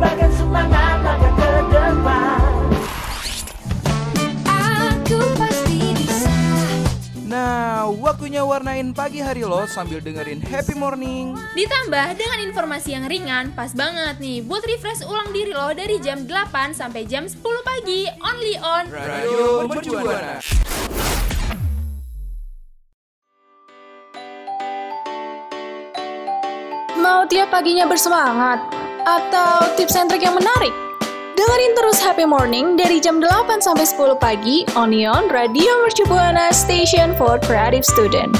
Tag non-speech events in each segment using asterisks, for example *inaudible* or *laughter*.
Sebagai semangat langkah ke depan Aku pasti bisa Nah, waktunya warnain pagi hari lo sambil dengerin happy morning. Ditambah dengan informasi yang ringan, pas banget nih buat refresh ulang diri lo dari jam 8 sampai jam 10 pagi, only on Radio Mercubuana. Mau tiap paginya bersemangat? Atau tips and trick yang menarik? Dengerin terus Happy Morning dari jam 8 sampai 10 pagi Onion Radio Mercu Buana Station for Creative Student.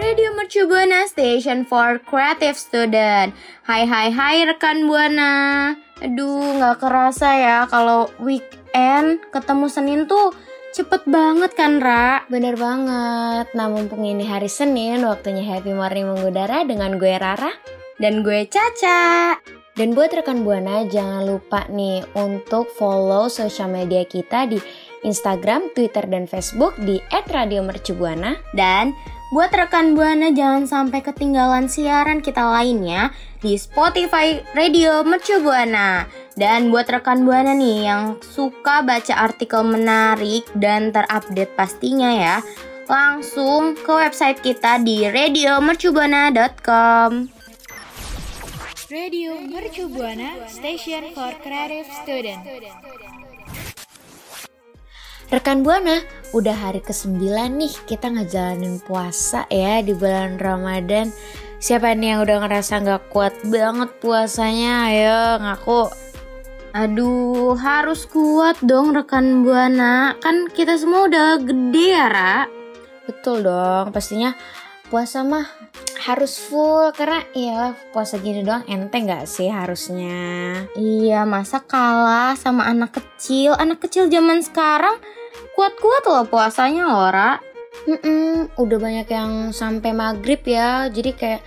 Radio Mercu Buana Station for Creative Student. Hai hai hai rekan Buana. Aduh, nggak kerasa ya kalau weekend ketemu Senin tuh cepet banget kan, Ra? Bener banget. Nah, mumpung ini hari Senin, waktunya Happy Morning mengudara dengan gue Rara. Dan gue Caca. Dan buat rekan Buana, jangan lupa nih untuk follow sosial media kita di Instagram, Twitter, dan Facebook di @radiomercubuana. Dan buat rekan Buana jangan sampai ketinggalan siaran kita lainnya di Spotify Radio Mercu Buana. Dan buat rekan Buana nih yang suka baca artikel menarik dan terupdate pastinya ya, langsung ke website kita di radiomercubuana.com. Radio Mercu Buana Station for Creative Student Rekan Buana, udah hari ke-9 nih kita ngejalanin puasa ya di bulan Ramadan. Siapa nih yang udah ngerasa nggak kuat banget puasanya? Ayo ngaku. Aduh, harus kuat dong rekan Buana. Kan kita semua udah gede ya, Ra. Betul dong, pastinya puasa mah harus full karena ya puasa gini doang enteng nggak sih harusnya? Iya, masa kalah sama anak kecil? Anak kecil zaman sekarang kuat-kuat loh puasanya loh, Ra. Mm-mm, udah banyak yang sampai maghrib ya, jadi kayak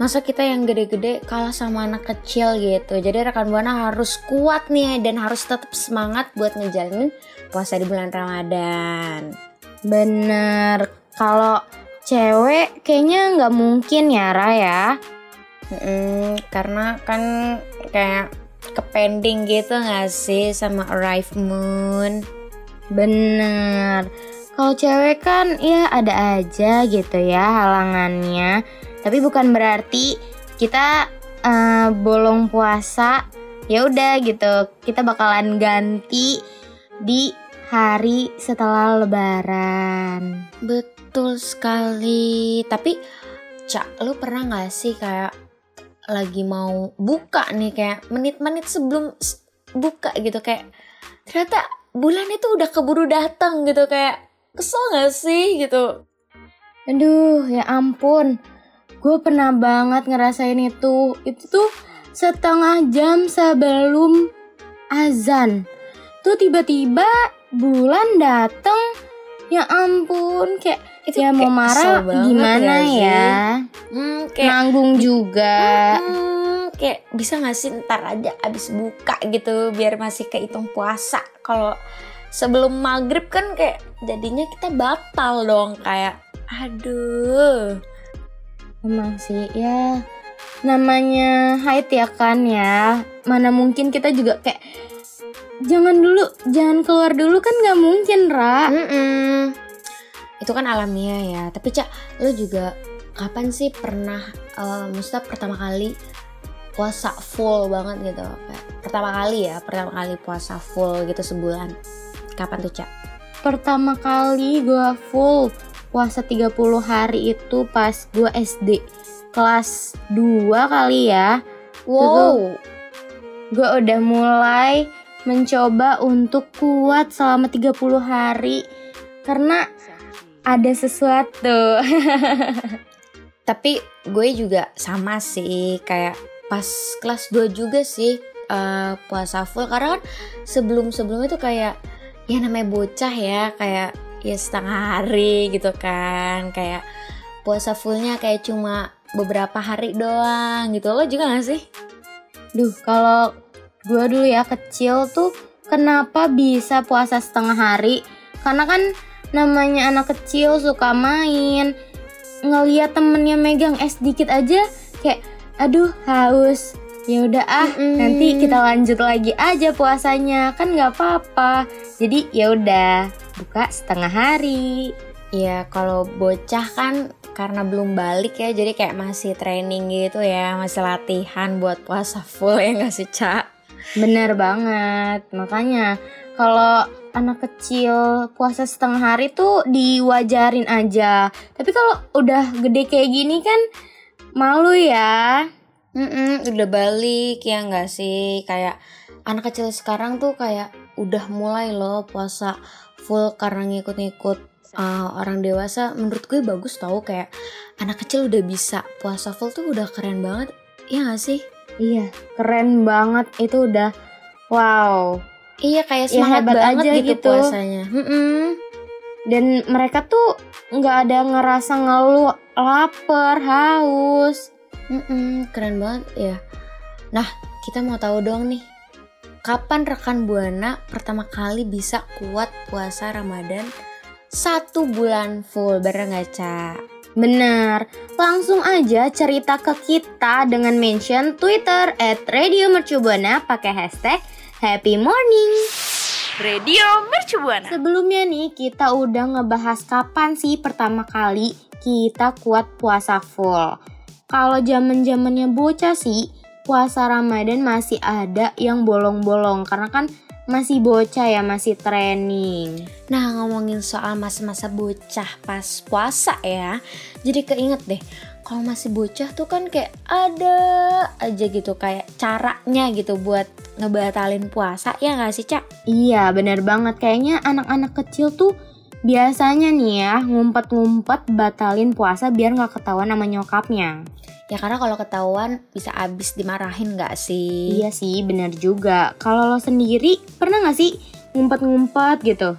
masa kita yang gede-gede kalah sama anak kecil gitu. Jadi rekan buana harus kuat nih dan harus tetap semangat buat ngejalanin puasa di bulan Ramadan. Bener, kalau cewek kayaknya nggak mungkin ya, Ra ya. Mm-mm, karena kan kayak kepending gitu gak sih sama Arrive Moon? Bener. Kalau cewek kan ya ada aja gitu ya halangannya. Tapi bukan berarti kita eh, bolong puasa. Ya udah gitu. Kita bakalan ganti di hari setelah lebaran. Betul sekali. Tapi Cak, lu pernah gak sih kayak lagi mau buka nih kayak menit-menit sebelum buka gitu kayak ternyata bulan itu udah keburu datang gitu kayak kesel gak sih gitu. Aduh, ya ampun. Gue pernah banget ngerasain itu. Itu tuh setengah jam sebelum azan. Tuh tiba-tiba bulan dateng. Ya ampun, kayak Itu ya mau marah banget gimana ya ya? Hmm, kayak Nanggung juga. Hmm, kayak bisa gak sih ntar aja abis buka gitu biar masih kehitung puasa kalau sebelum maghrib kan kayak jadinya kita batal dong kayak aduh Emang sih ya namanya haid ya kan ya. Mana mungkin kita juga kayak jangan dulu, jangan keluar dulu kan nggak mungkin, Ra. Mm-mm. itu kan alamiah ya tapi cak lo juga kapan sih pernah uh, maksudnya pertama kali puasa full banget gitu kayak pertama kali ya pertama kali puasa full gitu sebulan kapan tuh cak Pertama kali gue full puasa 30 hari itu pas gue SD kelas 2 kali ya. wow Gue udah mulai mencoba untuk kuat selama 30 hari karena ada sesuatu. *laughs* Tapi gue juga sama sih kayak pas kelas 2 juga sih eh, puasa full karena kan sebelum-sebelumnya tuh kayak ya namanya bocah ya kayak ya setengah hari gitu kan kayak puasa fullnya kayak cuma beberapa hari doang gitu lo juga gak sih? Duh, kalau gue dulu ya kecil tuh kenapa bisa puasa setengah hari? Karena kan namanya anak kecil suka main, ngeliat temennya megang es dikit aja kayak aduh haus. Ya udah ah, Mm-mm. nanti kita lanjut lagi aja puasanya kan nggak apa-apa. Jadi ya udah buka setengah hari. Ya kalau bocah kan karena belum balik ya jadi kayak masih training gitu ya masih latihan buat puasa full ya gak sih Cak? Bener banget, makanya kalau anak kecil puasa setengah hari tuh diwajarin aja. Tapi kalau udah gede kayak gini kan malu ya. Mm-mm, udah balik ya nggak sih kayak anak kecil sekarang tuh kayak udah mulai loh puasa full karena ngikut-ngikut uh, orang dewasa menurut gue bagus tau kayak anak kecil udah bisa puasa full tuh udah keren banget ya gak sih Iya, keren banget itu udah wow. iya kayak Ya, semangat hebat banget aja gitu, gitu. puasanya Mm-mm. Dan mereka tuh nggak ada ngerasa ngeluh lapar, haus. Mm-mm, keren banget ya. Nah, kita mau tahu dong nih, kapan rekan buana pertama kali bisa kuat puasa Ramadan satu bulan full bareng nggak Ca? Bener, langsung aja cerita ke kita dengan mention Twitter at Radio Mercubuana pakai hashtag Happy Morning. Radio Mercubuana. Sebelumnya nih kita udah ngebahas kapan sih pertama kali kita kuat puasa full. Kalau zaman zamannya bocah sih, puasa Ramadan masih ada yang bolong-bolong karena kan masih bocah ya, masih training. Nah, ngomongin soal masa-masa bocah pas puasa ya, jadi keinget deh. Kalau masih bocah tuh kan kayak ada aja gitu kayak caranya gitu buat ngebatalin puasa ya nggak sih Cak? Iya, bener banget. Kayaknya anak-anak kecil tuh biasanya nih ya ngumpet-ngumpet batalin puasa biar nggak ketahuan sama nyokapnya. Ya karena kalau ketahuan bisa abis dimarahin nggak sih? Iya sih, bener juga. Kalau lo sendiri pernah nggak sih ngumpet-ngumpet gitu?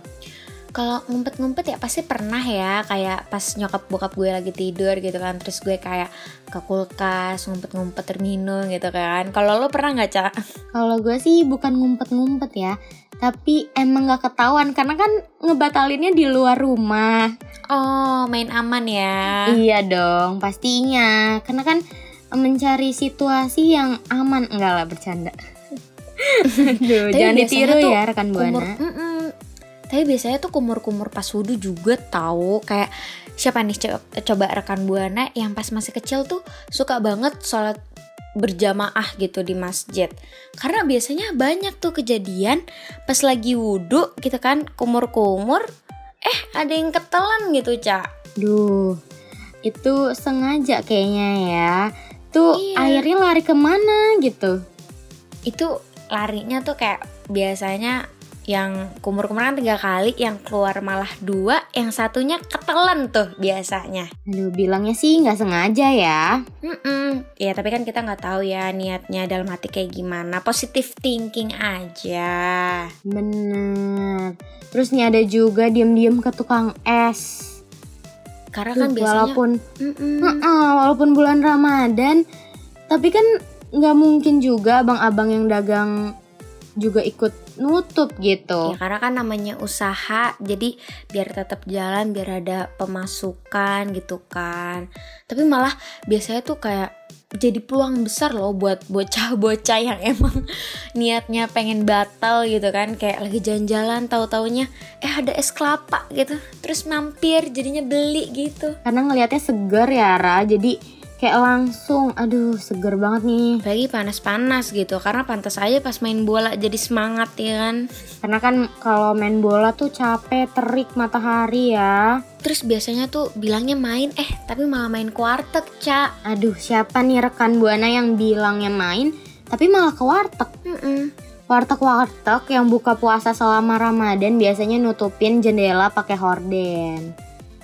Kalau ngumpet-ngumpet ya pasti pernah ya kayak pas nyokap bokap gue lagi tidur gitu kan terus gue kayak ke kulkas ngumpet-ngumpet terminum gitu kan. Kalau lo pernah nggak cak? Kalau gue sih bukan ngumpet-ngumpet ya, tapi emang nggak ketahuan karena kan ngebatalinnya di luar rumah. Oh main aman ya? Iya dong, pastinya. Karena kan mencari situasi yang aman enggak lah bercanda. *laughs* Aduh, jangan ditiru tuh ya rekan kumur, buana. Mm-mm. Tapi biasanya tuh kumur-kumur pas wudhu juga tahu kayak siapa nih coba, coba rekan buana yang pas masih kecil tuh suka banget sholat berjamaah gitu di masjid karena biasanya banyak tuh kejadian pas lagi wudhu gitu kan kumur-kumur eh ada yang ketelan gitu cak Duh, itu sengaja kayaknya ya. Tuh Iya. airnya lari ke mana gitu. itu larinya tuh kayak biasanya yang kumur-kumur kan tiga kali yang keluar malah dua yang satunya ketelan tuh biasanya Aduh, bilangnya sih nggak sengaja ya. Mm-mm. Ya tapi kan kita nggak tahu ya niatnya dalam hati kayak gimana. Positive thinking aja. Bener. Terus nih ada juga diem-diem ke tukang es. Karena Duh, kan biasanya. walaupun Mm-mm. Heeh, walaupun bulan Ramadan, tapi kan nggak mungkin juga abang-abang yang dagang juga ikut nutup gitu. Ya karena kan namanya usaha, jadi biar tetap jalan, biar ada pemasukan gitu kan. Tapi malah biasanya tuh kayak jadi peluang besar loh buat bocah-bocah yang emang *laughs* niatnya pengen batal gitu kan kayak lagi jalan-jalan tahu-taunya eh ada es kelapa gitu terus mampir jadinya beli gitu Karena ngelihatnya segar ya Ra, jadi kayak langsung, aduh seger banget nih. lagi panas-panas gitu karena pantas aja pas main bola jadi semangat ya kan Karena kan kalau main bola tuh capek, terik matahari ya. terus biasanya tuh bilangnya main eh tapi malah main kuartek cak Aduh, siapa nih rekan Buana yang bilangnya main, tapi malah ke warteg. Mm-mm. Warteg-warteg yang buka puasa selama Ramadan biasanya nutupin jendela pakai horden.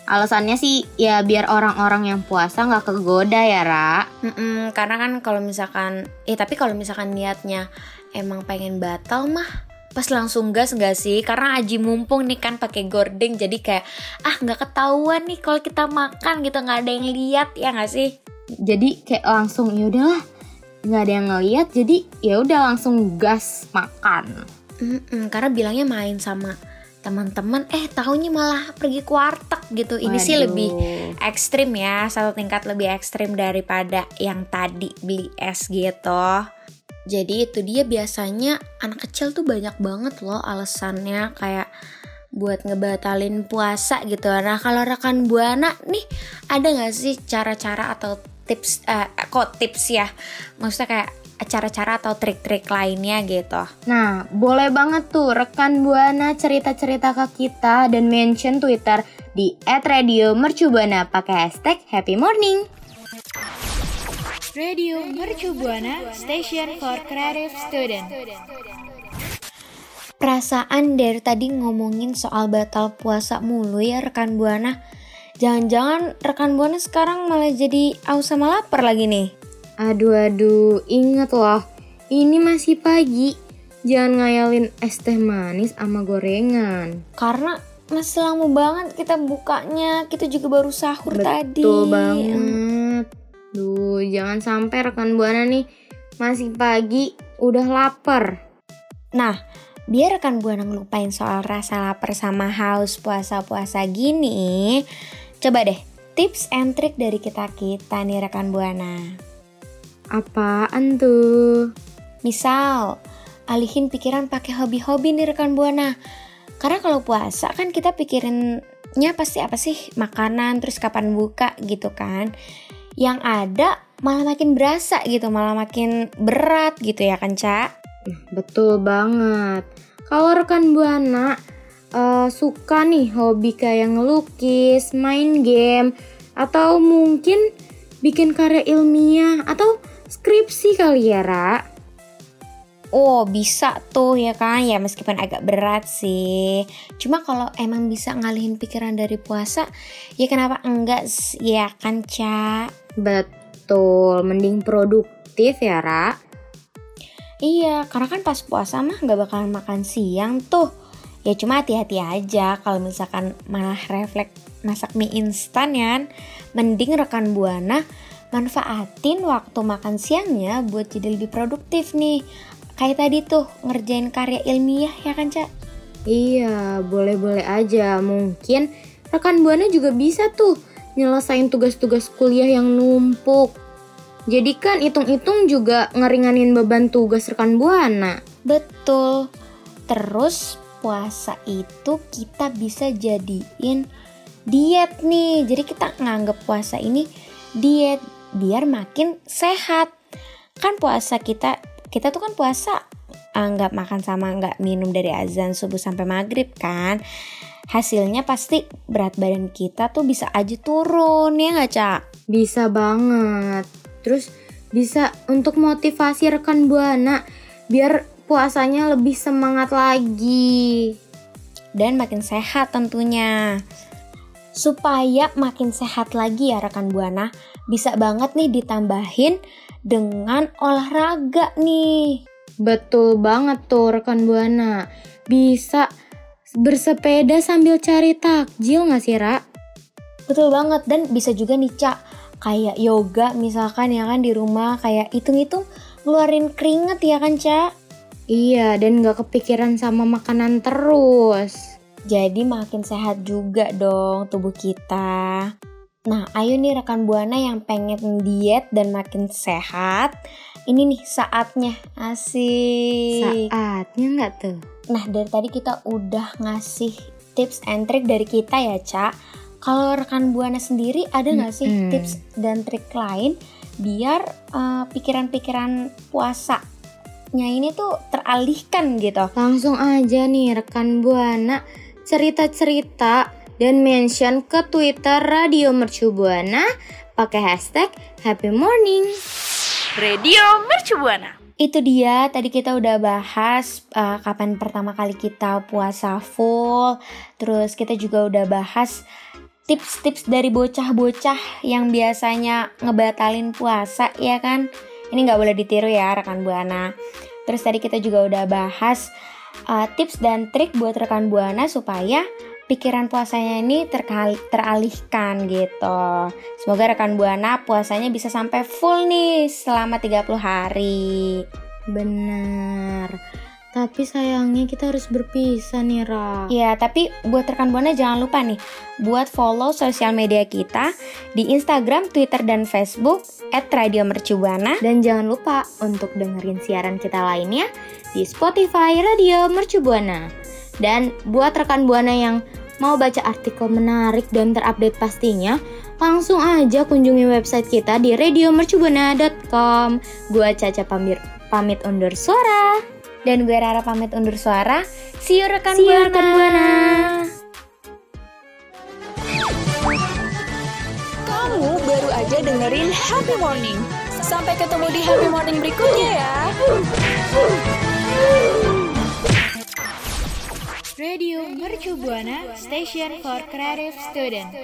Alasannya sih ya biar orang-orang yang puasa nggak kegoda ya, Ra. Mm-mm, karena kan kalau misalkan, eh tapi kalau misalkan niatnya emang pengen batal mah pas langsung gas gak sih? Karena Aji mumpung nih kan pakai gordeng jadi kayak ah nggak ketahuan nih kalau kita makan gitu nggak ada yang lihat ya nggak sih? Jadi kayak langsung ya udahlah nggak ada yang ngeliat jadi ya udah langsung gas makan. Mm-mm, karena bilangnya main sama teman-teman eh tahunya malah pergi ke warteg gitu. Ini sih lebih ekstrim ya, satu tingkat lebih ekstrim daripada yang tadi beli es gitu. Jadi itu dia biasanya anak kecil tuh banyak banget loh alasannya kayak buat ngebatalin puasa gitu. Nah kalau rekan buana nih ada nggak sih cara-cara atau tips eh, kok tips ya? Maksudnya kayak cara-cara atau trik-trik lainnya gitu. Nah, boleh banget tuh rekan Buana cerita-cerita ke kita dan mention Twitter di @radiomercubuana pakai hashtag Happy Morning. Radio Mercu Buana Station for Creative Student. Perasaan dari tadi ngomongin soal batal puasa mulu ya rekan Buana. Jangan-jangan rekan Buana sekarang malah jadi aus sama lapar lagi nih. Aduh aduh, inget loh, ini masih pagi. Jangan ngayalin es teh manis sama gorengan. Karena masih lama banget kita bukanya. Kita juga baru sahur tadi. Betul banget. Duh, jangan sampai rekan Buana nih masih pagi udah lapar. Nah, biar rekan Buana ngelupain soal rasa lapar sama haus puasa-puasa gini, coba deh tips and trick dari kita-kita nih rekan Buana. Apaan tuh? Misal, alihin pikiran pakai hobi-hobi nih rekan Buana. Karena kalau puasa kan kita pikirinnya pasti apa sih? Makanan, terus kapan buka gitu kan. Yang ada malah makin berasa gitu, malah makin berat gitu ya kan, Cak? Betul banget. Kalau rekan Buana eh, suka nih hobi kayak ngelukis, main game, atau mungkin bikin karya ilmiah atau skripsi kali ya, Ra? Oh bisa tuh ya kan ya meskipun agak berat sih Cuma kalau emang bisa ngalihin pikiran dari puasa Ya kenapa enggak ya kan Ca Betul, mending produktif ya, Ra? Iya karena kan pas puasa mah nggak bakalan makan siang tuh Ya cuma hati-hati aja kalau misalkan malah refleks masak mie instan ya kan. Mending rekan Buana manfaatin waktu makan siangnya buat jadi lebih produktif nih Kayak tadi tuh ngerjain karya ilmiah ya kan Ca? Iya, boleh-boleh aja. Mungkin rekan Buana juga bisa tuh nyelesain tugas-tugas kuliah yang numpuk. Jadi kan hitung-hitung juga ngeringanin beban tugas rekan Buana. Betul. Terus puasa itu kita bisa jadiin diet nih. Jadi kita nganggep puasa ini diet biar makin sehat. Kan puasa kita kita tuh kan puasa ah, nggak makan sama nggak minum dari azan subuh sampai maghrib kan. Hasilnya pasti berat badan kita tuh bisa aja turun ya nggak cak? Bisa banget. Terus bisa untuk motivasi rekan Buana biar puasanya lebih semangat lagi. dan makin sehat tentunya. Supaya makin sehat lagi ya rekan Buana, bisa banget nih ditambahin dengan olahraga nih. Betul banget tuh rekan Buana. Bisa bersepeda sambil cari takjil gak sih, Ra? Betul banget dan bisa juga nih Cak, kayak yoga misalkan ya kan di rumah kayak hitung-hitung ngeluarin keringet ya kan Cak. Iya, dan gak kepikiran sama makanan terus. Jadi makin sehat juga dong tubuh kita. Nah, ayo nih rekan Buana yang pengen diet dan makin sehat. Ini nih saatnya. Asik. Saatnya nggak tuh? Nah, dari tadi kita udah ngasih tips and trick dari kita ya, Cak. Kalau rekan Buana sendiri ada nggak sih Mm-mm. tips dan trik lain biar eh, pikiran-pikiran puasanya ini tuh teralihkan gitu? Langsung aja nih rekan Buana cerita-cerita dan mention ke Twitter Radio Mercu Buana pakai hashtag Happy Morning. Radio Mercu Buana. Itu dia tadi kita udah bahas uh, kapan pertama kali kita puasa full. Terus kita juga udah bahas tips-tips dari bocah-bocah yang biasanya ngebatalin puasa ya kan. Ini nggak boleh ditiru ya rekan Buana. Terus tadi kita juga udah bahas uh, tips dan trik buat rekan Buana supaya pikiran puasanya ini terkali, teralihkan gitu. Semoga rekan Buana puasanya bisa sampai full nih selama 30 hari. Bener. Tapi sayangnya kita harus berpisah nih, Ra. Ya, tapi buat rekan Buana jangan lupa nih buat follow sosial media kita di Instagram, Twitter, dan Facebook @radiomercubuana. Dan jangan lupa untuk dengerin siaran kita lainnya di Spotify Radio Mercu Buana. Dan buat rekan Buana yang mau baca artikel menarik dan terupdate pastinya, langsung aja kunjungi website kita di radiomercubuana.com. Gua Caca pamit, pamit undur suara. Dan gue Rara pamit undur suara. See you rekan See you, Buana. rekan Buana. Kamu baru aja dengerin Happy Morning. Sampai ketemu di Happy Morning berikutnya ya. Radio Mercu Buana Station for Creative Student.